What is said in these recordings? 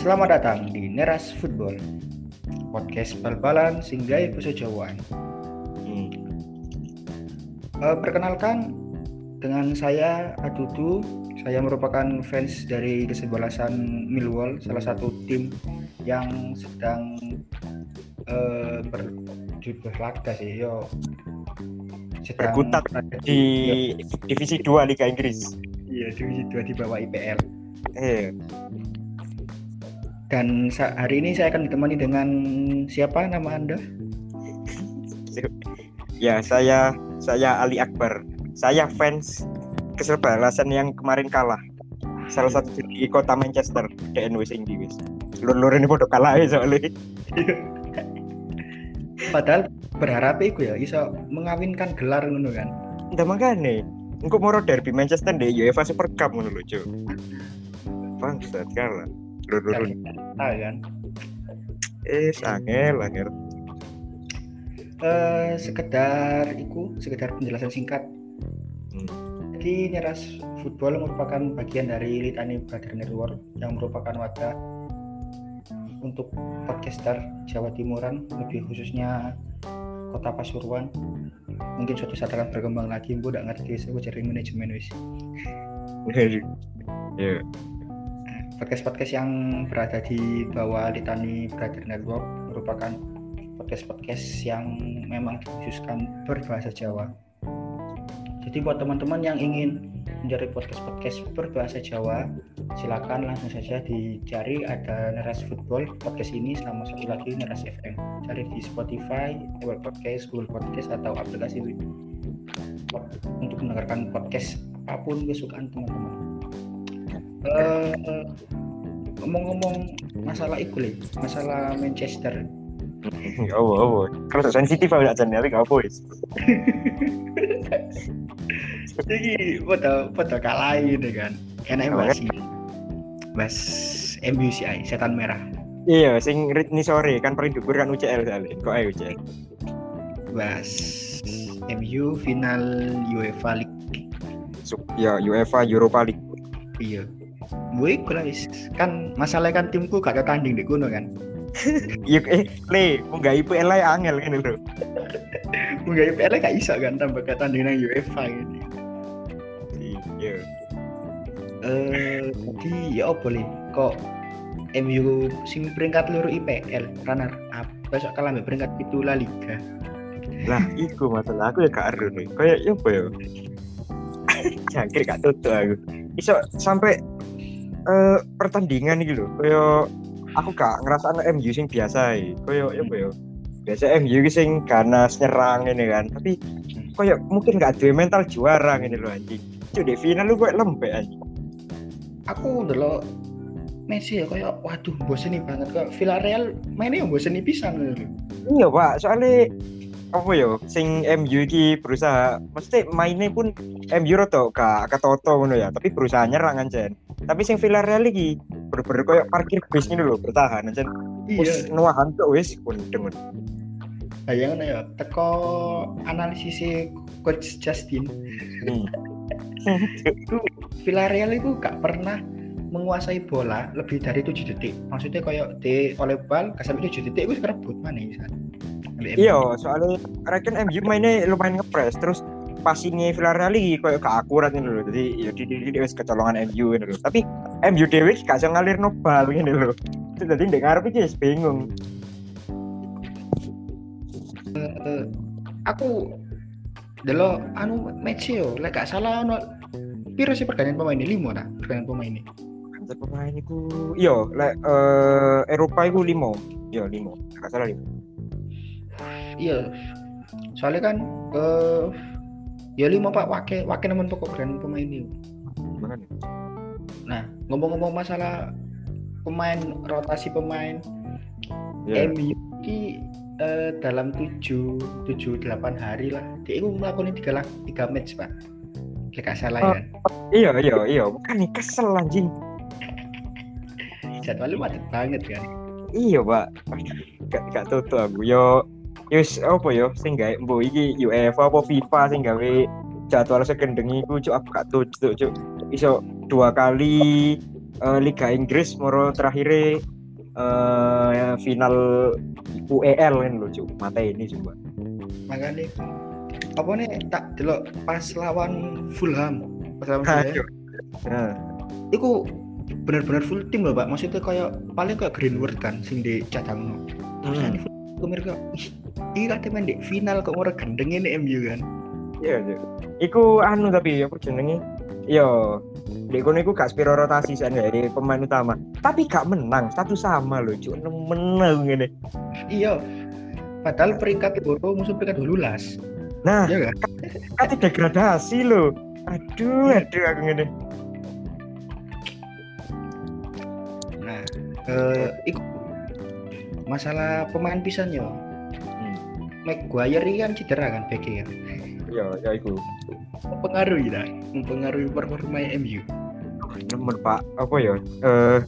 Selamat datang di Neras Football Podcast bal-balan singgai Jawaan Hmm. Eh, Perkenalkan dengan saya Adudu Saya merupakan fans dari kesebelasan Millwall Salah satu tim yang sedang eh, ber, di berlaga sih yo sedang Berkutat di Iya, divisi 2 Liga Inggris. iya divisi 2 di bawah IPL Eh, dan hari ini saya akan ditemani dengan siapa nama anda ya saya saya Ali Akbar. Saya fans kesebelasan yang kemarin kalah. Salah satu di kota Manchester, DN wis ing wis. Lur-lur ini bodoh kalah ya soalnya. padahal berharap iku ya iso mengawinkan gelar ngono kan Ndak makane. Engko moro derby Manchester deh UEFA Super Cup ngono lho, Cuk. Bangsat kalah. Tahu kan eh angel angel. eh sekedar iku sekedar penjelasan singkat Hmm. jadi Neras Football merupakan bagian dari Litani Brother Network yang merupakan wadah untuk podcaster Jawa Timuran lebih khususnya kota Pasuruan mungkin suatu saat akan berkembang lagi gue udah ngerti saya cari manajemen wis Ya. Podcast-podcast yang berada di bawah Litani Brother Network merupakan podcast-podcast yang memang dikhususkan berbahasa Jawa. Jadi buat teman-teman yang ingin mencari podcast-podcast berbahasa Jawa, silakan langsung saja dicari ada Neras Football podcast ini sama satu lagi Neras FM. Cari di Spotify, Apple Podcast, Google Podcast atau aplikasi untuk mendengarkan podcast apa pun kesukaan teman-teman. Eh, ngomong-ngomong masalah itu Le, masalah Manchester Oh, oh, Kalau sensitif aja nyari apa wis. jadi pada pada kalah ini kan enak bahas ini bahas MU sih ay, setan merah Iya, sing ritni sore kan paling dhuwur kan UCL soalnya. Kok ayo UCL. bahas MU final UEFA League Sup, ya UEFA Europa League. iya gue wis. kan masalahnya kan timku gak ada tanding di kuno kan Iya eh le, enggak IPL lah angel kan lho. Enggak IPL gak bisa kan tambah ke tanding nang UEFA gitu Iya. eh jadi ya apa boleh kok MU sing peringkat loro IPL runner up besok kalah peringkat itu La Liga Lah, iku masalah aku ya gak ero nih. Kayak ya apa ya? Jangkir gak tutup aku. Iso sampai eh pertandingan iki lho. Kayak aku gak ngerasa anak MU sing biasa iki. Kayak ya apa ya? Biasa MU iki sing ganas nyerang ini kan. Tapi kayak mungkin gak duwe mental juara ngene lho anjing. Cuk di final lu kayak lembek anjing. aku dulu Messi ya kayak waduh bosen nih banget kok Villarreal mainnya yang bosen nih pisan gitu. Iya pak, soalnya apa ya, sing MU iki berusaha, mesti mainnya pun MU roto gak ketoto ngono ya, tapi berusaha nyerang ancen. Tapi sing Villarreal iki bener-bener koyo parkir bis ini lho bertahan. Wis iya nuahan tuh wis kundeng. bayangin ya teko analisis coach Justin Hmm. itu Villarreal itu gak pernah menguasai bola lebih dari 7 detik maksudnya kayak di oleh bal sampai 7 detik itu kerebut mana misalnya Iya, soalnya reckon MU mainnya lumayan ngepres terus passingnya Villarreal iki koyo gak akurat ini lho. Jadi ya di di wis kecolongan MU ini lho. Tapi MU dhewe gak iso ngalirno bal ngene lho. Itu Dadi ndek ngarep iki wis bingung. Eh, aku dulu anu match yo lek gak salah ono piro sih pergantian pemain ini lima nah pergantian pemain ini Antar pemain iku iya lek eh, Eropa iku 5. Iya 5. Gak salah 5. iya soalnya kan eh ya lima pak wake wake nemen pokok brand pemain ini Makanya. nah ngomong-ngomong masalah pemain rotasi pemain Ya. MU ini eh, dalam 7 7 8 hari lah dia itu melakukan tiga lah tiga match pak gak salah Oh. ya Iya iya iya, bukan nih kesel anjing. jadwalnya macet banget kan Iya, Pak. Gak gak tutu aku yo Yus apa yo sing gawe mbok iki UEFA apa FIFA sing gawe jadwal sekendengi iku cuk. Aku gak cuk. Iso dua kali eh, Liga Inggris moro terakhir eh final UEL kan lho cuk. Mata ini coba makanya apa nih tak delok pas lawan Fulham? Pas lawan Nah, Fulham. Nah itu benar-benar full tim loh pak maksudnya kayak paling kayak Greenwood kan sing di cadang hmm. Aku mereka ini katanya di final kok orang gendeng ini MU kan? Iya cuk iku anu tapi apa jenenge? Yo di kono iku gak spiro rotasi sih dari pemain utama. Tapi gak menang satu sama loh cuk menang ini. Iya padahal peringkat loro musuh peringkat lulas nah iya kan? kan degradasi loh aduh aduh aku ngene. Nah eh iku masalah pemain pisan yo. Hmm. Maguire ini kan cedera kan BK ya? Ya ya iku. Mempengaruhi lah mempengaruhi performa MU nemen pak. Apa ya eh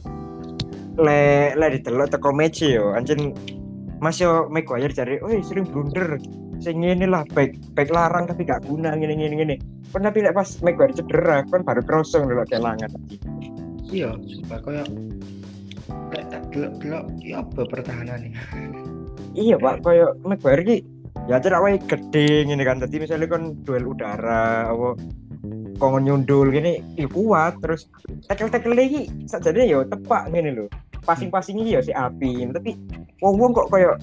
le le ditelok teko match yo. Anjen Mas yo Maguire cari, oh sering blunder. Sing ngene lah baik baik larang tapi gak guna ngene ngene ngene. Tapi lek pas Maguire cedera kan baru krosong lho kelangan. Tadi iya sumpah kayak tak delok-delok ya apa pertahanan iya pak koyo Maguire ki ya cerak wae gede ngene kan tadi misalnya kan duel udara apa kongon nyundul gini ya kuat terus tackle lagi sajane yo tepak ngene lho. Passing passing iki ya si api tapi wong wong kok koyo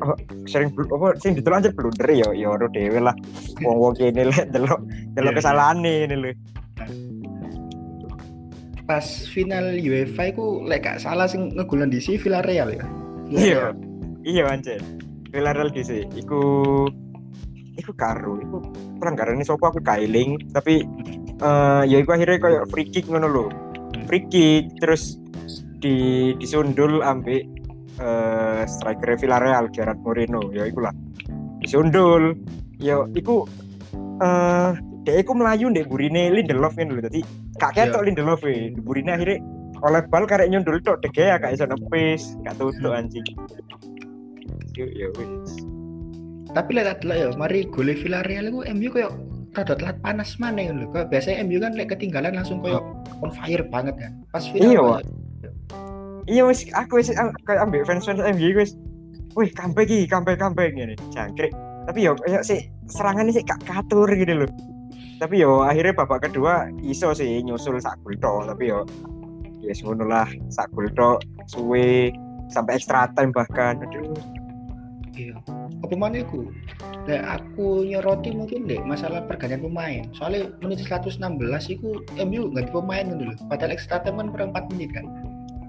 oh, sering apa sing ditelok aja blunder ya ya ora dhewe lah. Wong wong kene lek delok delok Iya. kesalahane ngene lho pas final UEFA itu lek gak salah sing ngegulan di si Villarreal ya? Iya. Iya. Anjir. Villarreal DC iku iku karo iku pelanggaran ini sopo aku kailing. Tapi eh ya iku akhirnya kayak free kick ngono lho. Free kick terus di disundul ambek eh striker Villarreal Gerard Moreno. Ya iku lah disundul. Ya iku eh dia iku melayu ndek burine Lindelof kan lho dadi gak ketok Lindelof e. Burine akhirnya oleh bal karek nyundul tok De Gea gak iso nepis gak tutuk anjing. Yuk, ya wis. Tapi tak delok ya mari gole Villarreal itu MU kayak rada telat panas mana lho. Kayak biasanya MU kan lek ketinggalan langsung kayak on fire banget kan. Pas final Iya, kayak- iya. Wis aku wis kayak ambek fans fans MU wis wih comeback iki comeback comeback ngene. Jangkrik. Tapi yo kayak sih serangan sih gak katur gitu loh tapi yo akhirnya babak kedua iso sih nyusul sak gol tok. Tapi yo ya yes, ngono lah sak gol tok suwe sampai extra time bahkan. Aduh. Iya. Apa mana iku? Lek aku nyoroti mungkin deh masalah pergantian pemain. Soalnya menit 116 itu MU ganti pemain loh padahal extra time kan kurang 4 menit kan?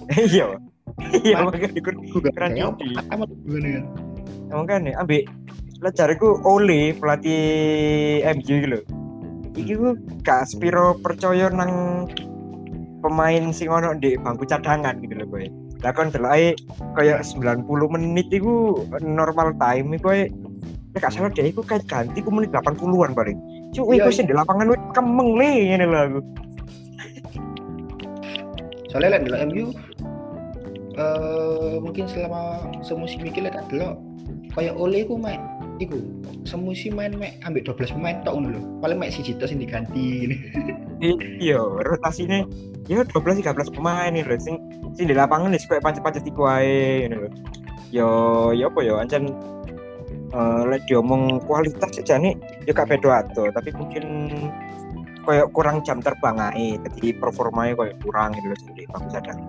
Iya. Iya Ma- makanya kan emang kan ya ambek lah cariku Ole pelatih MU gitu loh iki ku gak spiro percaya nang pemain sing ono di bangku cadangan gitu loh boy. Lah kan delok ae kayak 90 menit iku normal time iku ya gak salah deh iku kayak ganti ku menit 80-an paling. Cuk Iya, iku iya. sing di lapangan wis kemeng le ngene lho aku. Soalnya lek delok MU eh mungkin selama semusim iki lek delok kayak Ole iku main iku semusim main mek. Ambek 12 pemain tok ngono lho. Paling mek siji tok sing diganti ini iya rotasinya ya 12 13 pemain lho. Sing sing di lapangan wis kayak pancet-pancet iku ae ngene lho. Yo yo apa yo ancen eh lek diomong kualitas sejane ya gak beda ato tapi mungkin kayak kurang jam terbang ae. Jadi performanya kayak kurang gitu loh sing di bangku cadang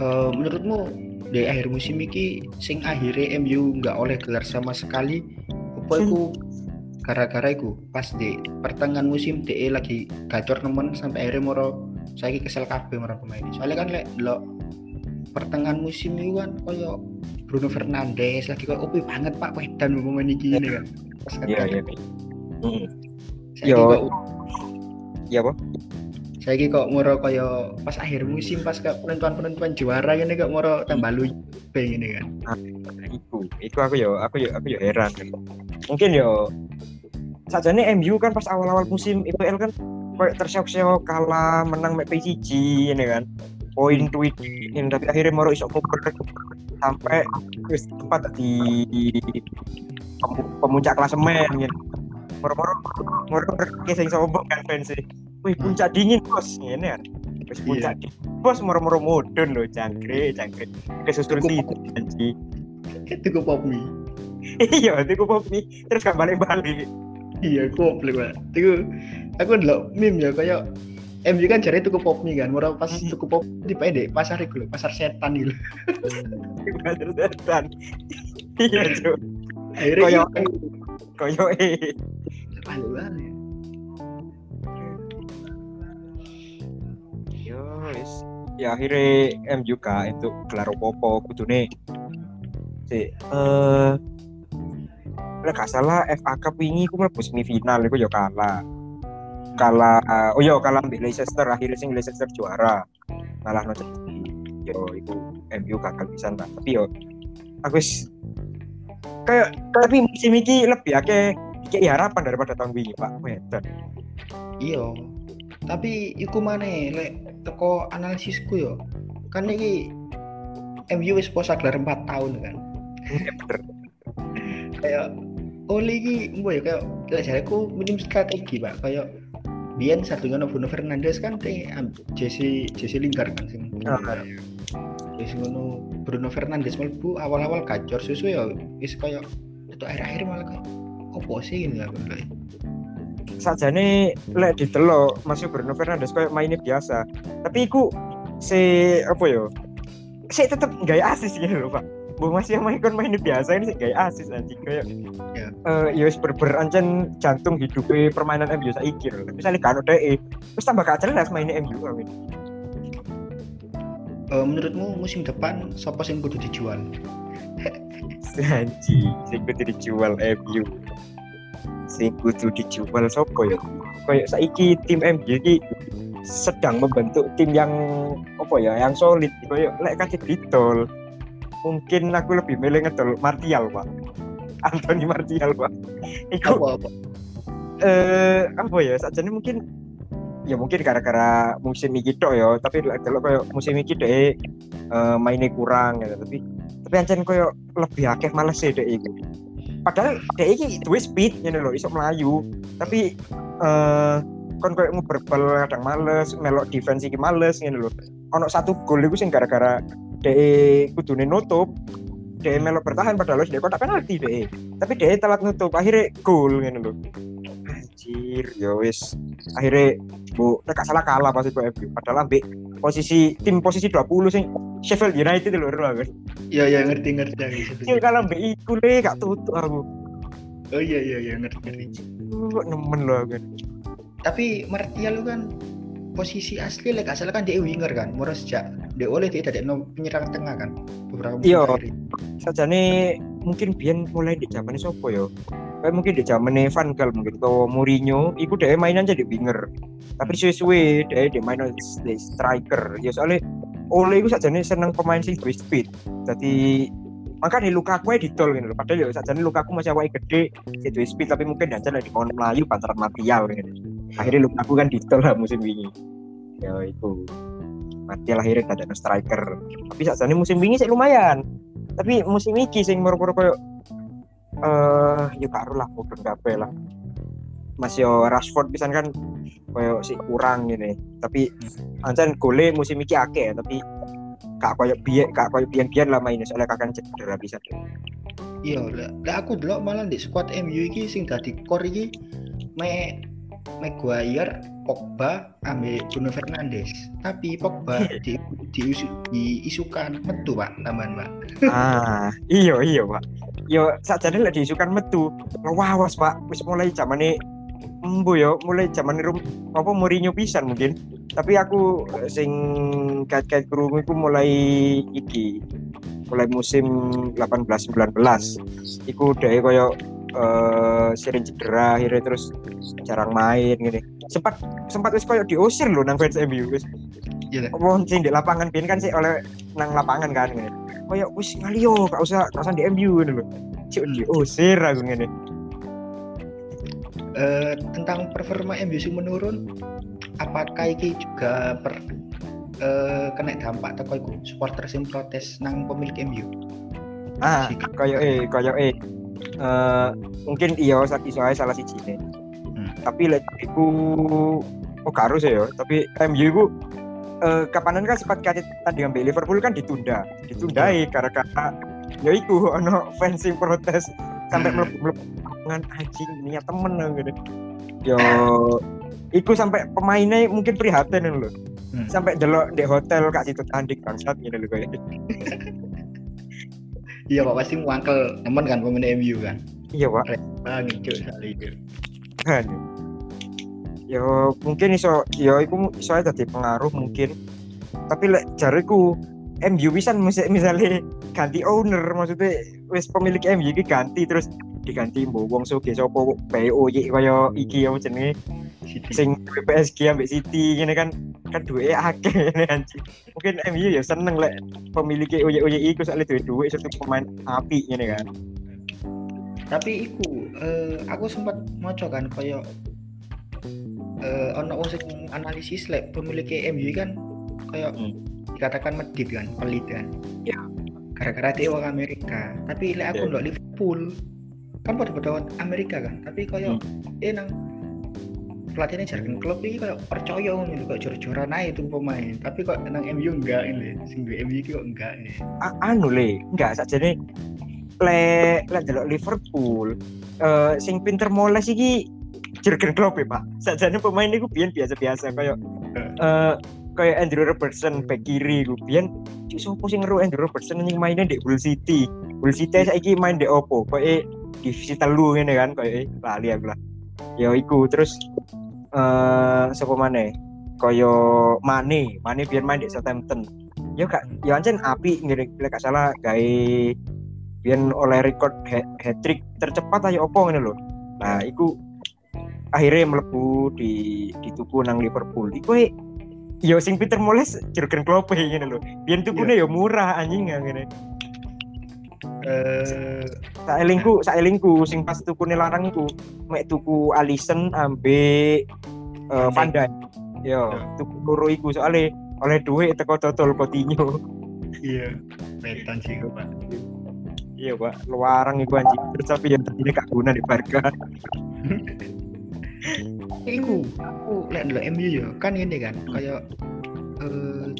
Eh, menurutmu di akhir musim iki sing akhirnya MU nggak oleh gelar sama sekali apa iku? Gara-gara iku pas di pertengahan musim DE lagi gacor nemen sampai akhirnya moro saya kesel kabeh marang pemain soalnya kan lek delok pertengahan musim itu kan koyo Bruno Fernandes lagi kok opi banget Pak Wedan pemain iki ini kan pas iya iya Heeh. Yo. iya apa saya kok moro koyo pas akhir musim pas ke penentuan-penentuan juara ini kok moro tambah lu ini kan? Iku iku aku yo aku yo aku yo heran. Mungkin yo sajane MU kan pas awal-awal musim IPL kan terseok-seok kalah menang mek PSG ini kan? Poin tweet ini tapi akhirnya moro iso nguber sampai wis tempat di pem- pemuncak klasemen gitu. Moro-moro moro sing sombong kan fans Wih puncak dingin bos. Ini kan. Wis puncak di bos moro-moro mudun lho jangkrik jangkrik. Kesusul sih janji Itu pop mie. iya itu pop mie terus gak balik-balik. Iya, goblok banget. Itu aku ndelok meme ya kayak MU kan jare tuku pop mie kan, ora pas Mhm. tuku pop di pendek pasar lho, pasar setan gitu. Bener setan. Iya cuk. Akhirnya Koyo iya, koyo eh. Balik-balik. yo wis ya akhirnya MU ka itu gelar opo kudune si eh Lek gak salah FA Cup wingi ku mlebu semifinal iku yo kalah. Kalah oh yo kalah mbek Leicester akhirnya sing Leicester juara. Kalah no. Yo iku MU gagal pisan lah. Tapi yo aku wis kayak tapi musim iki lebih akeh kayak harapan daripada tahun wingi, Pak. Wedan. Iya. Tapi iku maneh lek teko analisisku yo. Kan iki MU wis posa gelar 4 tahun kan. Iya. Kayak Oli iki mbok ya kayak lek jareku minim strategi, Pak. Kayak Bian satu ngono Bruno Fernandes kan te am- Jesse Jesse Lingard kan sing Ah, wis ngono Bruno Fernandes mlebu awal-awal gacor susu ya wis kayak itu akhir-akhir malah kayak opo sih gitu aku nilai. sajane lek ditelok masih Bruno Fernandes kayak mainnya biasa. Tapi iku si apa yo? Si tetep gaya asis gitu loh, Pak. Bu masih yang main kon mainnya biasa ini sih gaya asis anjing kayak Ya. eh ya wis berber ancen jantung hidupnya permainan MU saiki lho. Misalnya kan udah eh wis tambah gak jelas mainnya MU amin. Eh, menurutmu musim depan siapa sing kudu dijual? Anjing, sing kudu dijual MU. Sing kudu dijual sopo ya? Kayak saiki tim MU iki sedang membentuk tim yang apa ya, yang solid. Kayak lek kasih ditol. Mungkin aku lebih milih ngedol Martial, Pak. Anthony Martial, Pak. Iku Apa apa? eh apa ya sajane mungkin ya mungkin gara-gara musim iki tok ya tapi lek delok koyo musim iki deh eh, mainnya kurang gitu tapi tapi ancen koyo lebih akeh males sih deh iku padahal deh iki duwe speed ngene lho iso melayu tapi eh kon koyo nguberbal kadang males melok defense iki males ngene lho. Ono satu gol iku sing gara-gara deh kudune nutup deh melok bertahan padahal deh kotak penalti deh tapi deh telat nutup akhirnya gol ngene lho. Anjir ya wis. Akhirnya bu nek gak salah kalah pas itu MU padahal ambek posisi tim posisi 20 sing Sheffield United lho lho kan Iya iya ngerti ngerti aku situ. sing kalah ambek iku le gak tutup aku Oh iya iya iya ngerti ngerti. kok nemen lho kan Tapi Martial itu kan posisi asli lek gak salah kan dia winger kan, murah sejak dia oleh dia tidak penyerang tengah kan beberapa musim Iya. terakhir. sajane mungkin biyen mulai di zaman sopo yo kayak mungkin di zaman Van Gaal mungkin atau Mourinho iku dia mainan jadi winger tapi suwe-suwe dia dia main di striker ya soalnya oleh iku sajane seneng pemain sing duwe speed. Jadi makanya Lukaku ae ditol gitu loh padahal ya sajane Lukaku masih awake gede sing duwe speed tapi mungkin aja lagi kon melayu pantaran Martial gitu akhirnya Lukaku kan ditol lah musim ini ya itu Martial akhirnya ada striker. Tapi sajane musim ini sih lumayan. Tapi musim ini sing moro-moro koyo eh ya karo lah kabeh lah Mas yo Rashford pisan kan koyo si kurang gini tapi ancen gole musim iki akeh tapi gak koyo biyen gak koyo biyen-biyen lah mainnya soalnya kakak cedera bisa. Iya, lah. Lah aku dulu malah di squad MU iki sing dadi core iki me Maguire, Pogba, ambil Bruno Fernandes. Tapi Pogba di, diisu, diisukan metu pak tambahan pak. ah iya iya pak. Yo sakjane lek diisukan metu lawas pak. Wis mulai zamane embu yo mulai zaman rum apa Mourinho pisan mungkin tapi aku eh, sing kait-kait krungu iku mulai iki mulai musim 18 19 iku dhek koyo eh sering cedera akhirnya terus jarang main gini sempat sempat wis koyo diusir loh nang fans MU wis Iya lah. apa sing di lapangan biyen kan sih oleh nang lapangan kan ngene. Kayak wis ngalio gak usah gak usah di MU ngono lho. Cuk diusir aku ngene. Eh, tentang performa sing menurun, apakah iki juga per eh, kena dampak teko iku supporter sing protes nang pemilik MU? Ah, Si- kayak eh kayak eh eh, mungkin iya sak iso ae salah siji Hmm. Tapi lek iku oh gak harus ya, tapi MU iku eh, kapanan kan sempat kate tanding ambil Liverpool kan ditunda ditundai gara-gara ya iku ono fans yang protes sampai Hmm. ngan anjing niat temen gitu yo iku sampai pemainnya mungkin prihatin lho Hmm. sampai delok di hotel kak situ tanding bangsat gitu lho kayak Iya kok pasti muangkel temen kan pemain MU kan. iya pak Ah ngicuk sekali itu. kan yo mungkin iso yo iku iso aja dadi pengaruh mungkin tapi lek jariku MU bisa misalnya ganti owner maksudnya wis pemilik MU iki ganti terus diganti mbok wong soge sapa BOY kaya iki apa jenenge City. sing PSG ambek City ngene kan kan duwe akeh ngene anjing mungkin MU ya seneng lek pemilik OY OY iku soalnya duwe duwe satu pemain api ngene kan Tapi iku eh, aku sempat maca kan kaya eh ono wong sing analisis lek pemilik MU kan kaya Hmm. dikatakan medit kan, pelit kan. Ya. Gara-gara dia orang Amerika. Tapi lek aku Ya. ndelok Liverpool kan pada-pada Amerika kan. Tapi kaya Hmm. eh nang pelatihnya Jurgen Klopp ini kayak percaya ngono kayak jor-joran aja tuh pemain. Tapi kok nang MU enggak ini, sing duwe MU iki kok enggak ini. A- anu le enggak sakjane le le delok Liverpool eh sing pinter moles iki Jurgen Klopp ya Pak sakjane pemain iku biyen biasa-biasa kayak eh kayak Andrew Robertson bek kiri biyen cuk sopo sing ngeru Andrew Robertson yang mainnya di Hull City Hull City saiki main di opo kayak divisi telu ngene kan kayak lali aku lah. Ya iku terus eh sapa maneh? Kaya Mane Mane biyen main di Southampton. Ya kak ya ancen api ngene lek gak salah gawe biyen oleh record hat trick tercepat ayo opo ngene lho. Nah iku akhirnya mlebu di dituku nang Liverpool. Iku e, ya sing Peter Moles Jurgen Klopp e ngene lho. Biyen tukune ya murah anjing ngene Eh saelingku saelingku sing pas tukune larang iku mek tuku Alisson ambek uh, Van Dijk. Yo Ya. tuku loro iku soalnya oleh duit teko dodol Coutinho. Iya, betan sih Pak. iya pak. Luarang iku anjing. Terus tapi yang tadi gak guna di Barca. Iku aku lek ndelok MU ya kan ini kan kayak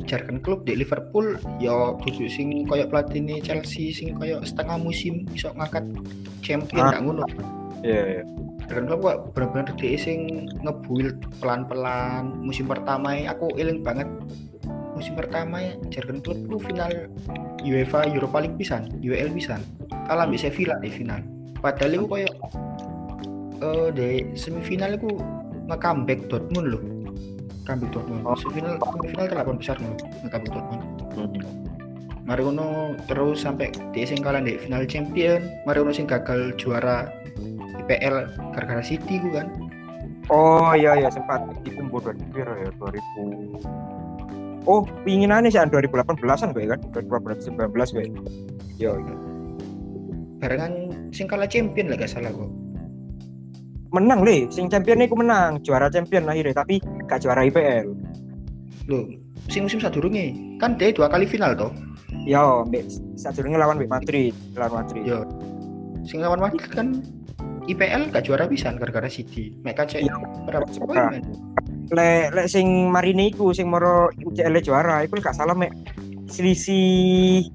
Jurgen Klopp di Liverpool. Ya duduk sing kayak pelatih ini Chelsea sing kayak setengah musim bisa ngangkat champion Ah. ngono. iya iya. Jurgen Klopp kok bener-bener dia sing ngebuild pelan-pelan. Musim pertama ya, aku eling banget. Musim pertama ya Jurgen Klopp ku final UEFA Europa League pisan UEL pisan. Kalah ambek Sevilla di final. Padahal itu kayak eh di semifinal itu nge-comeback Dortmund loh comeback Dortmund. Oh. semifinal semifinal delapan besar loh nge-comeback Dortmund. Hmm. mari ngono terus sampai dia sing kalah di final champion. Mari ngono sing gagal juara IPL gara-gara City ku kan. Oh iya iya sempat dikumpul 2000 ya 2000 oh pinginannya sih 2018an gue kan? 2019 gue yo iya. barengan sing kalah champion lah gak salah kok menang le. Sing champion iku menang. Juara champion akhirnya tapi gak juara IPL loh sing musim sadurunge kan dia dua kali final toh? Yo mbek sadurunge lawan mbek Madrid lawan Madrid. Yo. sing lawan Madrid kan IPL gak juara pisan gara-gara City. Mereka cek Iya. berapa poin lek lek sing marine iku sing moro UCL juara iku gak salah mek. Selisih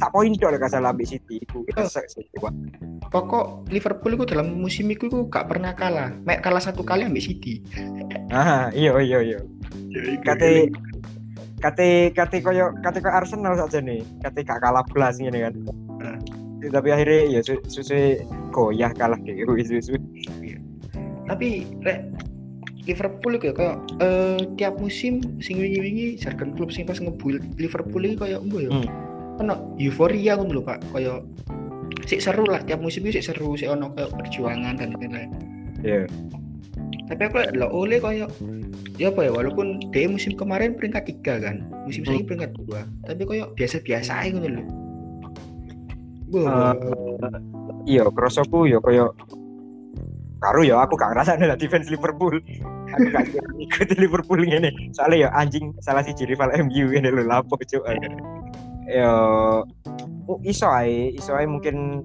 sak poin tok gak salah ambek City. Iku Oh. Pokok Liverpool itu dalam musim itu itu gak pernah kalah. Mek kalah satu kali ambek City. Ah iya iya iya. Kate kate kate koyo kate koyo Arsenal saja nih kate gak kalah belas ngene kan. Hmm. tapi akhirnya ya su susu goyah kalah kayak gitu susu. Tapi rek Liverpool itu ya kayak eh, tiap musim sing wingi-wingi Jurgen Klopp sing pas ngebuild Liverpool iki kayak ya? Hmm. Ono euforia ngono lho Pak. Kayak sik seru lah tiap musim itu sik seru sik ono kayak perjuangan dan lain-lain. Iya. tapi aku lah oleh kayak ya apa ya walaupun dia musim kemarin peringkat tiga kan musim Hmm. saya peringkat dua tapi kayak biasa-biasa aja gitu loh Eh, Wah, iya krosoku ya koyo karo ya aku gak ngerasa lah defense Liverpool. Aku gak ikut Liverpool ngene. Soalnya ya anjing salah si rival MU ini lho lapo cuk ya oh, iso ae iso ae mungkin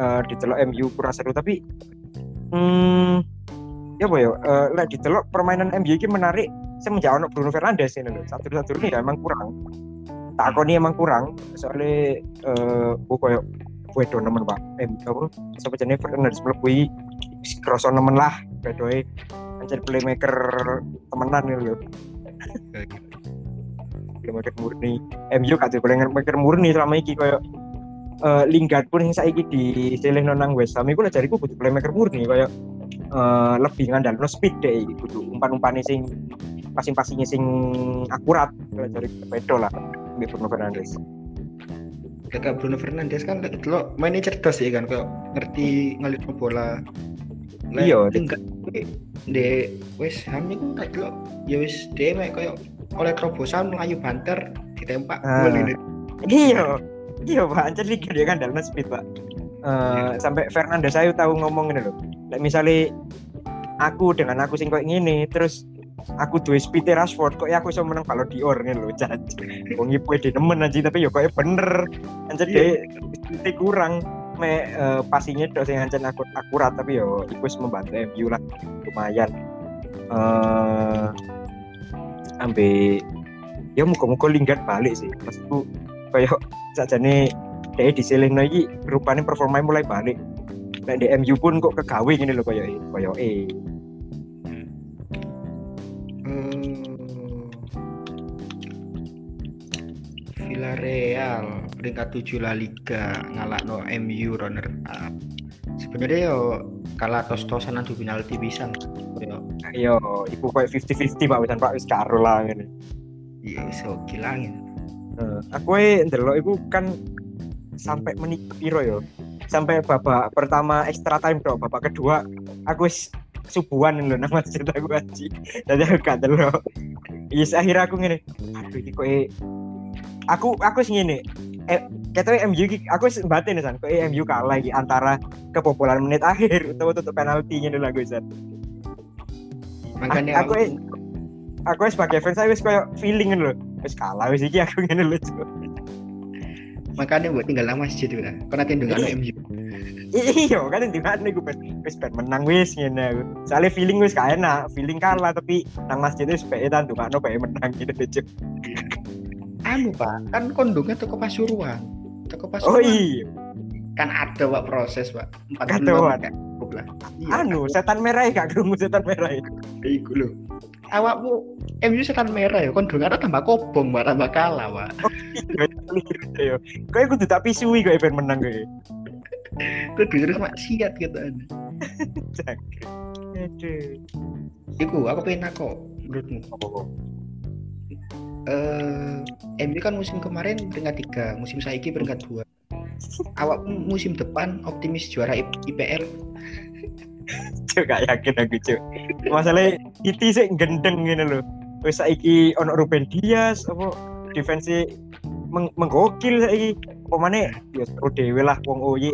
eh ditelok MU kurang seru tapi hmm ya apa ya eh, lek ditelok permainan MU ini menarik semenjak ono Bruno Fernandes ini loh satu satu ini ya emang kurang. Takoni emang kurang soalnya eh uh, koyo wedo nemen pak. Eh apa siapa jenis Fernandes melebihi kroso nemen lah bedoe mencari playmaker temenan gitu loh playmaker murni. MU kan playmaker murni selama ini koyo uh, Lingard pun yang saiki di silih nonang West Ham iku jariku butuh playmaker murni koyo uh, lebih ngandal no speed deh kudu umpan-umpane sing passing-passingnya sing akurat kalau dari pedo lah di Bruno Fernandes. Kakak Bruno Fernandes kan lo mainnya cerdas ya kan kayak ngerti ngalir bola. Iya enggak de wes ham itu kan lo ya wes de kayak oleh terobosan melayu banter ditempak ah. gol iya. Iya pak. Jadi dia kan dalam speed pak. Uh, sampai Fernandes saya tahu ngomong ini loh. Like, misalnya aku dengan aku sing gini terus aku dua speed Rashford kok ya aku bisa menang kalau di or loh jadi wong iku di nemen aja tapi ya kok bener. Anjir deh speed kurang. Me uh, pasinya dok sing ancen aku akurat tapi yo iku wis membantu MU lah. Lumayan. Eh uh, ambe ya muka-muka linggat balik sih. Maksudku kayak nih dia diselin lagi rupanya performanya mulai balik. Nah di MU pun kok kegawe gini loh kayak kayak eh Villarreal peringkat 7 La Liga no MU runner up. Sebenarnya yo kalah tos-tosan nanti penalti bisa yo. Yo iku kayak 50-50 pak wisan pak wis karo lah ngene. Iya iso kilangin uh, aku e ndelok iku kan sampai menit piro yo. Sampai babak pertama extra time bro babak kedua aku wis subuhan lho nang masjid aku aji jadi aku gak delok yes akhirnya aku ngene aduh iki kok aku aku sih ngene eh katanya MU aku batin san. Kok MU kalah lagi antara kebobolan menit akhir atau tutup penaltinya dulu aku san. Makanya aku aku sebagai fans wis kayak feeling loh wis kalah wis iki aku ngene lho makanya buat tinggal lama sih tuh kan karena kan dengan MU iya kan di mana gue wis pengen menang wis ngene soalnya feeling wis kayak enak feeling kalah tapi nang masjid wis pengen tuh kan pengen menang gitu deh anu pak kan kondongnya toko pasuruan toko pasuruan oh iya. Kan ada pak proses pak. Empat kan lah. Iya, anu kan. setan merah ya gak kerungu setan merah ya? Iku lho. Awakmu MU setan merah ya? Kondong ada tambah kobong pak. Tambah kalah pak. Oh, iya kayak kudu tak pisui kok event menang kayak. Kudu terus maksiat gitu ada Iku, aku pengen aku menurutmu. Apa uh, eh, MU kan musim kemarin peringkat tiga, musim saiki peringkat dua. Awak musim depan optimis juara IPL. Cuk gak yakin aku cuk. Masalahnya itu sih gendeng gini loh. Wes saiki ono Ruben Dias apa defense meng menggokil saiki. Pemane ya seru dewe lah wong Oyi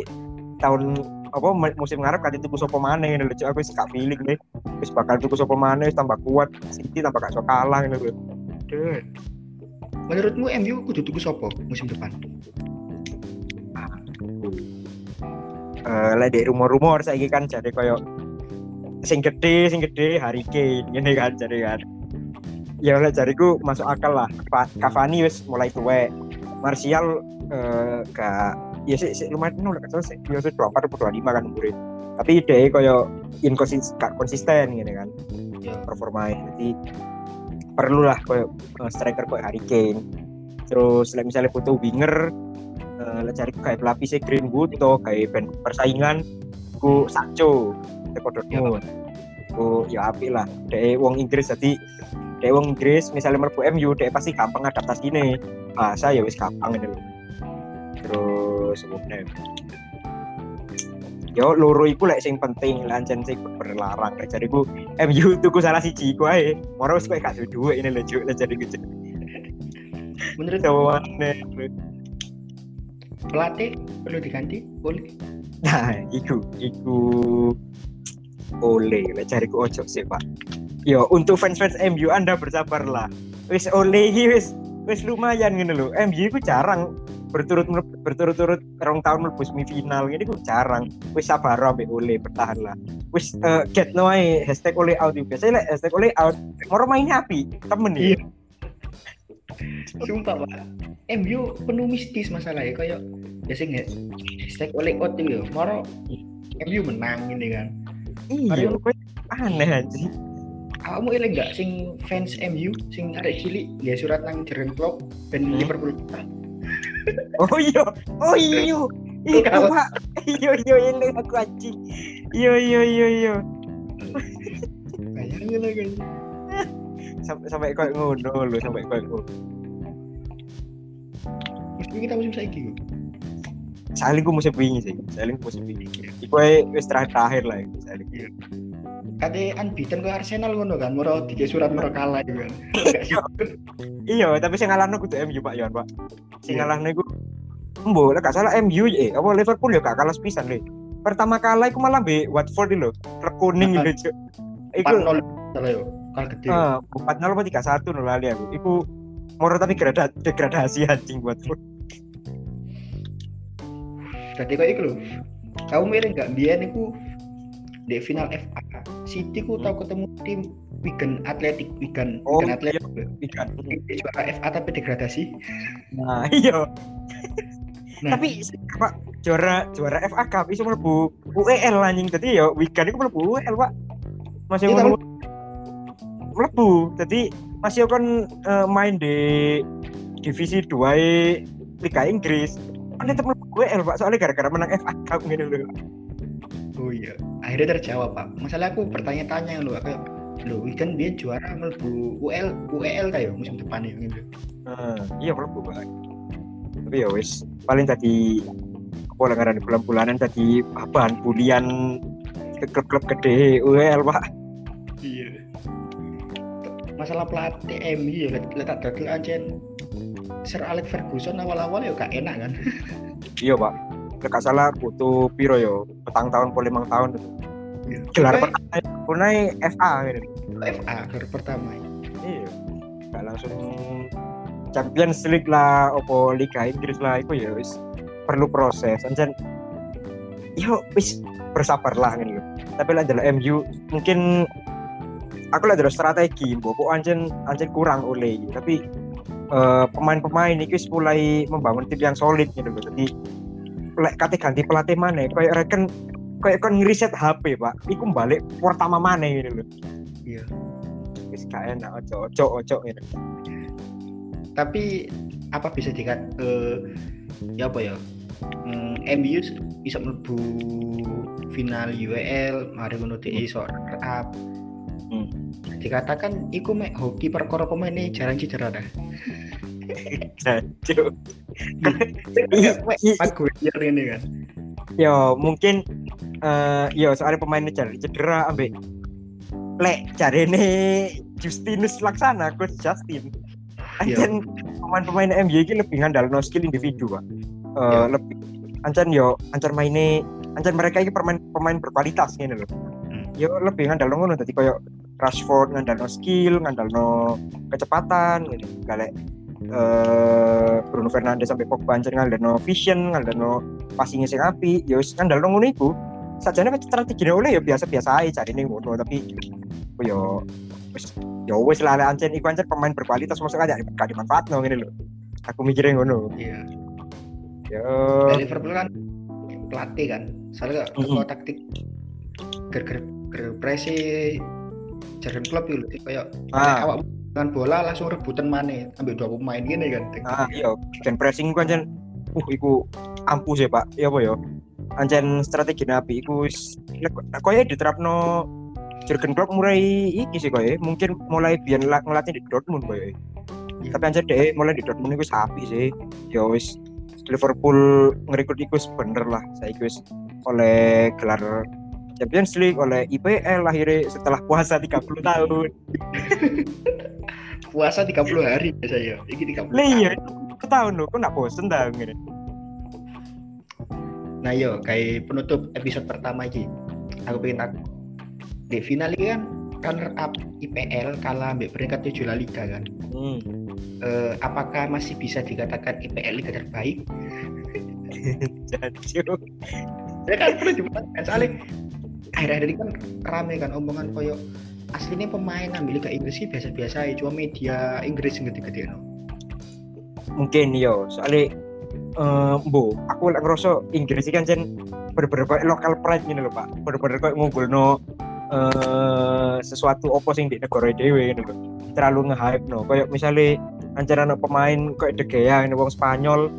tahun apa musim ngarep kan itu sapa maneh ngene lho aku wis gak feeling deh. Wis bakal tuku sapa tambah kuat, City tambah gak iso kalah ngene lho. Aduh. Menurutmu MU kudu tuku sopo musim depan? Uh, lah di rumor-rumor saya kan jadi koyo sing gede sing gede hari Kane ini kan jadi kan. Ya oleh jariku masuk akal lah. Cavani wis mulai tua Martial uh, gak ya sih, si, lumayan nol kan selesai ya sih dua empat dua lima kan umurnya tapi dia koyo inkonsisten konsisten gini kan. Ya. performanya jadi perlu lah kayak uh, striker kayak Harry Kane. Terus like, misalnya butuh winger uh, cari kayak pelapisnya Greenwood atau kayak band persaingan ku Sancho Teko Dortmund. Ku ya api lah. Dari wong Inggris jadi dari wong Inggris misalnya merbu MU dari pasti gampang adaptasi ini bahasa ya wis gampang ini terus kemudian yo loro iku lek sing penting lancen sing berlarang. Jadi ku MU tuku salah siji ku ae. Moro wis kowe gak duwe ini lho juk jadi gitu menurut kamu pelatih perlu diganti boleh? Nah iku iku oleh lek ku ojo sih pak. Yo untuk fans-fans MU anda bersabarlah. Wis oleh wis wis lumayan gitu loh MU ku jarang berturut berturut-turut rong tahun mlebu semifinal. Ini gue jarang. Wis sabar ambek oleh bertahan lah. Wis uh, get no ae hashtag oleh out biasanya like, hashtag oleh out mau mainnya api temen nih Iya. Sumpah pak, MU penuh mistis masalahnya kayak biasanya hashtag oleh out itu ya, moro MU menang ini kan. iya Mario- gue aneh aja Kamu ini enggak sing fans MU sing arek cilik nggak surat nang Jurgen Klopp dan Hmm. Liverpool. Oh iya. Oh iya. Iya pak iya iya ini aku anjing. Iya iya iya iya. Bayangin lah kan. sampai sampai kayak ngono loh sampai kayak ngono. Mesti kita musim saiki kok. saling gue musim wingi sih saling musim wingi. Iku wis terakhir lah iku saling Kate unbeaten ke Arsenal ngono kan, moro tiga surat moro kalah juga kan. Sih. iya tapi sing ngalahno kudu MU Pak Yon Pak sing Iya. ngalahno iku Embo, lek gak salah MU eh apa Liverpool ya gak kalah sepisan le. Pertama kalah iku malah be Watford lho, klub kuning Ah. gitu. Cuk. Iku 4-0 salah yo. Kalah gede. eh 4-0 apa 3-1 lho lali aku. Iku moro tapi grada- degradasi anjing Watford. Jadi kayak iku lho. Kamu mirip enggak biyen iku di final FA City ku tau ketemu tim Wigan Athletic Wigan Oh, Wigan Athletic Ikan. Dia juara FA tapi degradasi Nah, iya. Nah. Tapi Pak juara juara FA Cup iso mlebu UEL anjing. Dadi ya Wigan iku mlebu UEL, Pak. Masih Iya, ngono. Mlebu. Dadi masih kan eh, main di divisi 2 e Liga Inggris. Kan tetep mlebu UEL, Pak. Soalnya gara-gara menang FA Cup ngene lho. Oh iya akhirnya terjawab pak masalah aku bertanya-tanya lho kayak lho Wigan dia juara mlebu UL UEL kayak musim depan ya gitu Nah, iya mlebu, Pak. Tapi ya wis, paling tadi lah ngarani bulan-bulanan tadi bahan bulian ke klub-klub gede UEL, Pak. iya masalah pelatih MU ya letak dodol ancen Sir Alex Ferguson awal-awal ya gak enak kan Iya pak. Gak salah butuh piro yo, petang tahun puluh limang tahun. Iya. Gelar Pokoknya pertama punai FA gitu. FA gelar pertama ya. Iya. Gak langsung Champions League lah, opo Liga Inggris lah, itu ya wis perlu proses. Anjan, yo wis bersabar lah gitu. Tapi lah adalah MU mungkin aku lah adalah strategi, bobo anjen anjen kurang oleh. Tapi eh, pemain-pemain ini wis mulai membangun tim yang solid gitu loh. Jadi lek kate ganti pelatih mana kayak reken kayak kan ngeriset HP pak. Iku balik pertama mana gitu loh Iya. wis gak enak ojo ojo ojo gitu tapi apa bisa dikat eh ya apa ya? Hmm, MU bisa mlebu final UEL mari ngono DE iso runner up Hmm. dikatakan iku mek hoki perkara pemainnya jarang cedera dah. Jancuk. Iya, ini kan. Yo mungkin eh yo soalnya pemainnya cedera, cedera ambek lek jarene Justinus Laksana coach Justin. Iya. Ancan pemain-pemain MU ini lebih ngandal no skill individu pak. Iya. lebih ancan yo ancan mainnya ancan mereka ini pemain pemain berkualitas gini loh Hmm. yo lebih ngandal ngono tadi koyo Rashford ngandal no skill ngandal no kecepatan gitu galek eh Bruno Fernandes sampai Pogba ancan ngandal no vision ngandal no passingnya sing api. Yo wis ngandal no ngono iku. Sajane strategi oleh yo biasa-biasa aja cari nih ngono tapi yo wis yo wis lah ancen iku ancen pemain berkualitas maksudnya gak gak dimanfaatno ngene lho. Aku mikirnya ngono. Iya. Yo. Dari Liverpool kan pelatih kan soalnya mm taktik ger ger ger presi Jurgen Klopp itu loh, kayak ah. awak dengan bola langsung rebutan mana ambil dua pemain gini kan ah iya gen pressing ku ancen uh iku ampuh sih pak. Iya apa ancen strategi nabi iku koyo diterapno Jurgen Klopp mulai iki sih koyo mungkin mulai la- ngelatih di Dortmund koyo. Iya. tapi ancen deh mulai di Dortmund iku wis api sih. Ya wis Liverpool ngerekrut iku bener lah saya wis oleh gelar Champions League oleh IPL akhirnya setelah puasa 30 tahun puasa 30 hari biasa ya ini 30 lah iya tahun loh kok nak bosen dah ngene nah yo kayak penutup episode pertama ini aku pengen aku di final ini kan runner up IPL kalah ambil peringkat 7 La Liga kan hmm. eh, apakah masih bisa dikatakan IPL liga terbaik? Jancuk. Ya kan perlu dipertanyakan soalnya akhir-akhir ini kan rame kan omongan koyo aslinya pemain ambil Liga Inggris sih biasa-biasa cuma media Inggris yang gede-gede no. Mungkin yo, soalnya eh bu, aku lek ngerasa Inggris kan jen kayak lokal pride gitu loh Pak. Bener-bener kayak ngunggulno eh sesuatu opo sing di negara dhewe gitu. Terlalu nge-hype no. Kayak misalnya ancar anak pemain kayak De Gea ini wong Spanyol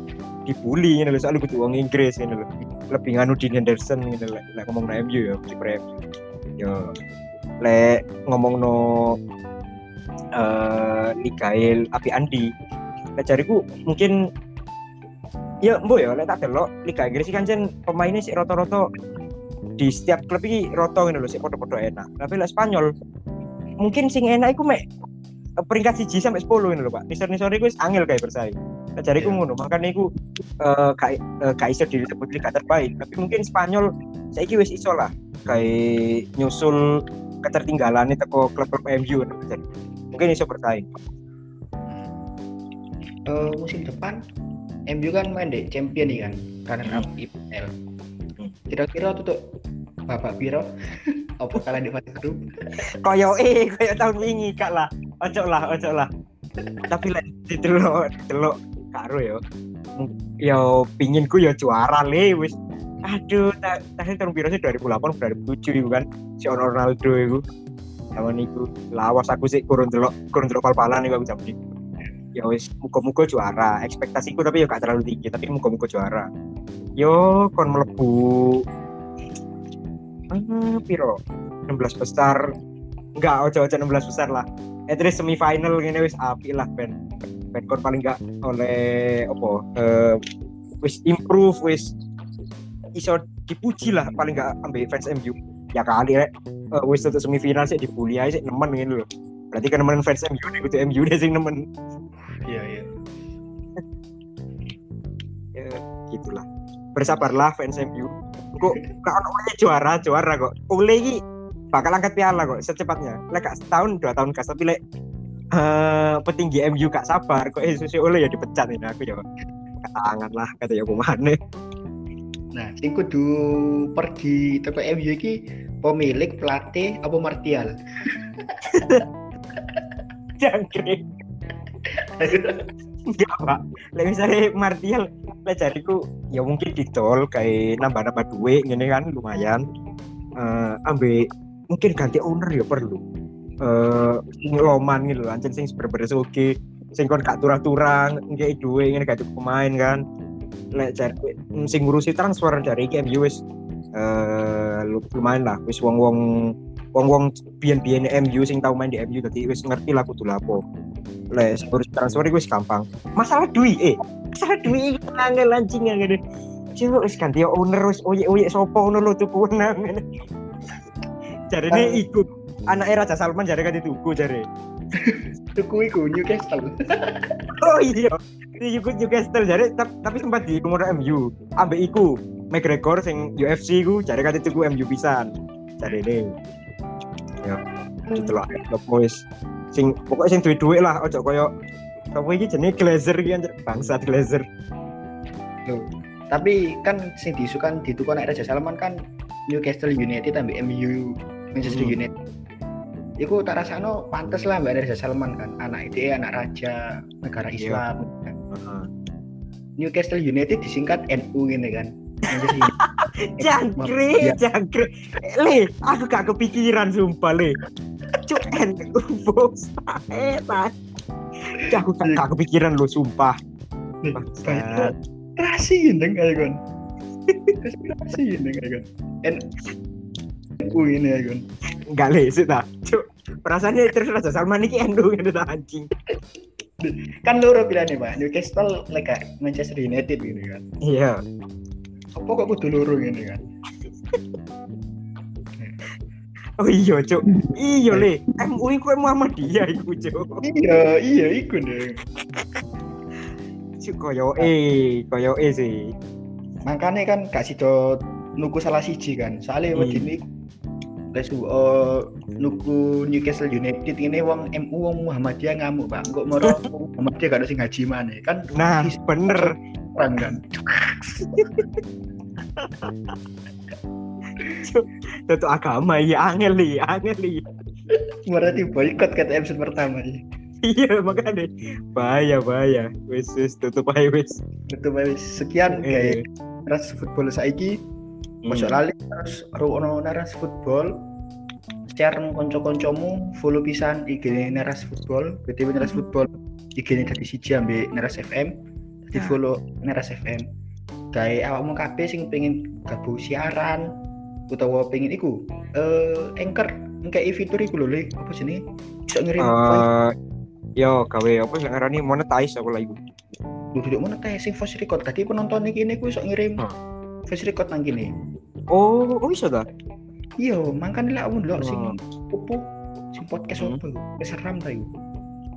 dibully gitu loh soalnya butuh wong Inggris gitu loh. Lebih nganu Dean Henderson gitu loh. Ngomong no MU ya, di MU. Yo, lek ngomong no eh Mikael Api Andi lek jariku mungkin ya mbok ya lek tak delok Liga Inggris kan jen pemainnya sih roto-roto di setiap klub iki roto ngono lho sih podo-podo enak tapi lek Spanyol mungkin sing enak iku mek eh, peringkat siji sampai 10 ini lho Pak. Nisor-nisor iku wis angel kayak bersaing. Nah, jariku Iya. ngono, makanya iku eh eh, gak iso disebut liga terbaik, tapi mungkin Spanyol saiki wis iso lah kayak nyusul ketertinggalan teko klub-klub MU. Jadi, mungkin iso bersaing. Eh, musim depan MU kan main deh champion nih kan runner up IPL. Hmm. Kira-kira tutup Bapak Piro apa kalian di fase grup? Koyo eh koyo tahun wingi kak lah. Ojo lah, ojo lah. Tapi lek didelok delok karo yo. Yo pinginku yo juara le wis. Aduh, tak terakhir tahun biru sih? 2008 2007 itu kan si ono Ronaldo itu. Zaman itu lawas aku sih kurun delok kurun delok pal-palan iku aku jam itu. Ya wis muga-muga juara. Ekspektasiku tapi ya gak terlalu tinggi tapi muga-muga juara. Yo kon melebu ah piro? 16 besar. Enggak ojo ojo 16 besar lah. At least semifinal gini wis api lah ben. Ben kon paling enggak oleh opo eh, wis improve wis iso dipuji lah paling enggak ambil fans MU ya kali rek. Eh, wis untuk semifinal sih dibully aja sih nemen gitu loh berarti kan nemen fans MU nih kudu MU deh sing nemen. Iya iya. ya, gitulah. Bersabarlah fans MU kok ono meneh juara juara kok. Ole iki bakal angkat piala kok secepatnya. Lek gak setahun dua tahun kas tapi lek eh, petinggi MU gak sabar kok eh susi Ole ya dipecat ini aku ya. Tangan lah kata ya mana Nah, sing kudu pergi teko MU iki pemilik pelatih apa Martial? jangkrik. Enggak pak. Lek misalnya Martial lek jariku ya mungkin ditol kayak nambah-nambah duit gini kan lumayan. Eh ambil mungkin ganti owner ya perlu. Eh loman gitu loh anjing sing bener-bener oke sing kon gak turang-turang nggak duit ngene gak pemain kan lek jari sing ngurusi transfer dari MU wis eh lu- lumayan lah wis wong-wong wong-wong biyen-biyen MU sing tau main di MU dadi wis ngerti lah kudu lapo les urus transfer iku wis gampang masalah duit eh masalah duit iki angel anjing ngene Cuk, wis ganti owner wis oyek-oyek sopo ngono lho tuku nang. Jarine Ah. iku anak Raja Salman jare kan dituku jare. Tuku iku Newcastle. Oh iya. Iku Newcastle jare tap- tapi sempat di umur MU. Ambek iku McGregor sing UFC iku jare kan dituku MU pisan. Jare ini. Ya, ditelok opo wis sing pokoknya sing duwe-duwe lah ojo koyo Sapa iki jenenge Glazer iki anjir bangsat Glazer. Loh, tapi kan sing diisukan dituku anak Raja Salman kan Newcastle United ambil MU Manchester Hmm. United. Iku tak rasano pantes lah Mbak Raja Salman kan anak itu anak raja negara Iya. Islam. Heeh. Newcastle United disingkat NU gini kan. Manchester United. Jangkrik, Iya. jangkrik. Le, aku gak kepikiran sumpah le. Cuk NU bos. Eh, Mas. Aku gak, gak kepikiran lo sumpah. Konspirasi gendeng kayak kan. Konspirasi gendeng kayak kan. NU ini ya kan. Enggak le sih ta. Cuk, perasaannya terus Raja Salman iki NU gitu ta anjing. Kan loro pilihannya Pak. Newcastle lega Manchester United gitu kan. Iya. Apa kok kudu loro gini kan? Oh iya, Cuk. Iya le. MUI ku Muhammadiyah iku, Cuk. iya, iya iku deh. Cuk koyo eh, koyo eh sih. Makanya kan gak sido nuku salah siji kan. Soalnya Hmm. wedi kesu uh, nuku Newcastle United ini wong MU wong Muhammadiyah ngamuk pak. Kok moro Muhammadiyah gak ada sing ngaji mana kan nah bener. orang kan? Tentu agama ya angel li angel li berarti boykot kata episode pertama ya iya makanya. Bahaya bahaya. Wis wis tutup aja wis betul Pak. sekian Eh, kayak ras football saiki hmm. masuk lali terus ruwono naras football share nang konco-koncomu follow pisan IG naras football BTW naras Hmm. football IG ini dari siji ambek naras FM di Ya. follow naras FM kayak awakmu kabeh sing pengen gabung siaran utawa pengen iku eh anchor kayak fitur iku lho Le. apa sini bisa ngirim Eh, yo gawe apa sih ngarani monetize aku lagi lu duduk mana teh sing voice record tadi penonton iki ini ku iso ngirim Hmm. Voice record nang kene. Oh oh bisa dah iya mangkane lek aku ndelok sing Hmm. opo sing podcast Hmm. opo wis seram ta iku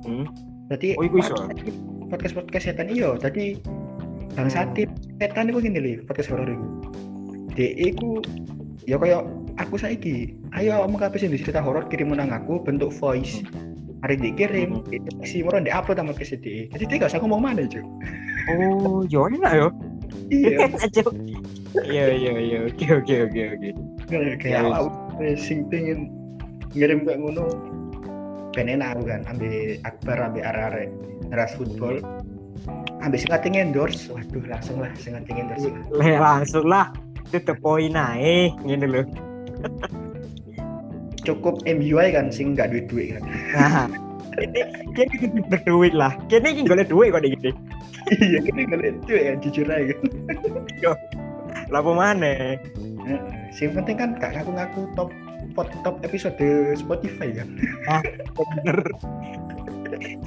Hmm. Dadi Oh, iku iso? podcast podcast setan iya tadi bang satip setan iku gini lho podcast horor iku. De iku ya kaya aku saiki ayo kamu kabeh sing cerita horor kirim nang aku bentuk voice. Hari dikirim si moro di upload sama ke CD jadi dia gak usah ngomong mana cuy oh yo enak yo iya. Iya iya iya. Oke oke oke oke. Kayak Ya, awak sing pengen ngirim kayak ngono ben enak aku kan ambil akbar ambil arek-arek ras football. Ambil sing ngati endorse waduh langsung lah sing ngati endorse lah Le langsung lah. Tutup poin ae ngene lho. Cukup MU aja kan sing nggak duit duit kan. Nah ini dia gitu berduit lah. Kini ini golek duit kok gini iya kan lihat duit ya jujur aja lapo mana? Sing penting kan gak ngaku-ngaku top top, top episode Spotify kan bener.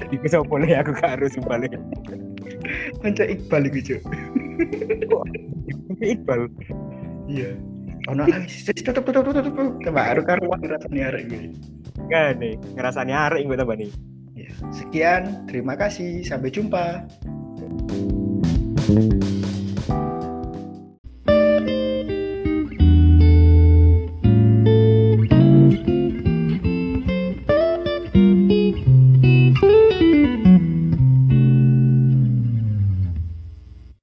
Jadi bisa boleh aku gak harus balik. Panca Iqbal iku cuy Iqbal? Iya. Oh no wis wis, tutup tutup tutup tutup. Kemarin karuan rasanya arek gue kan nih. Ngerasanya arek gue tambah nih. Ya, sekian, terima kasih, sampai jumpa. thank you.